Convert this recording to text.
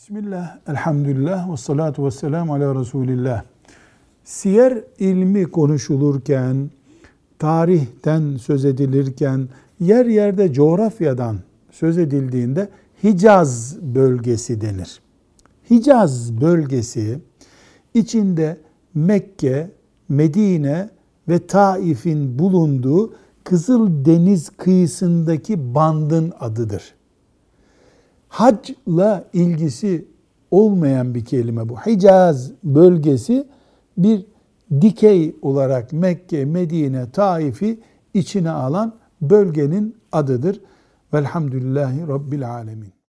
Bismillah, elhamdülillah ve salatu ve selamu ala Resulillah. Siyer ilmi konuşulurken, tarihten söz edilirken, yer yerde coğrafyadan söz edildiğinde Hicaz bölgesi denir. Hicaz bölgesi içinde Mekke, Medine ve Taif'in bulunduğu Kızıl Deniz kıyısındaki bandın adıdır. Hacla ilgisi olmayan bir kelime bu. Hicaz bölgesi bir dikey olarak Mekke, Medine, Taif'i içine alan bölgenin adıdır. Velhamdülillahi Rabbil Alemin.